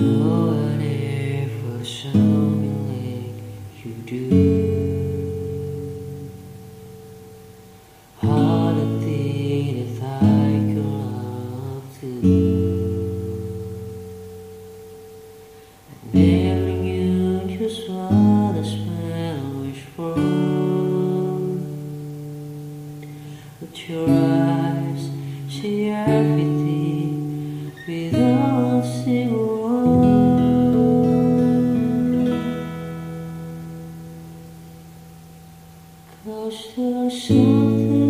No. Eyes. See everything without seeing Cause there's something in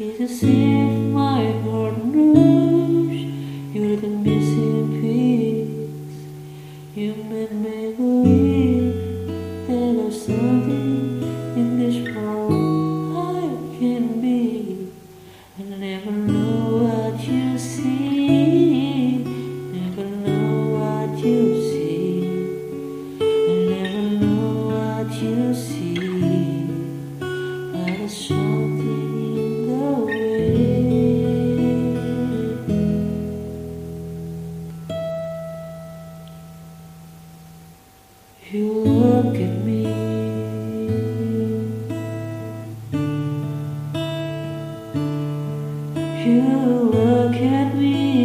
It's if my heart knows you're the missing piece. You made me believe that there's something in this world I can be. I never know what you see. Never know what you see. I never know what you see. But there's something You look at me You look at me.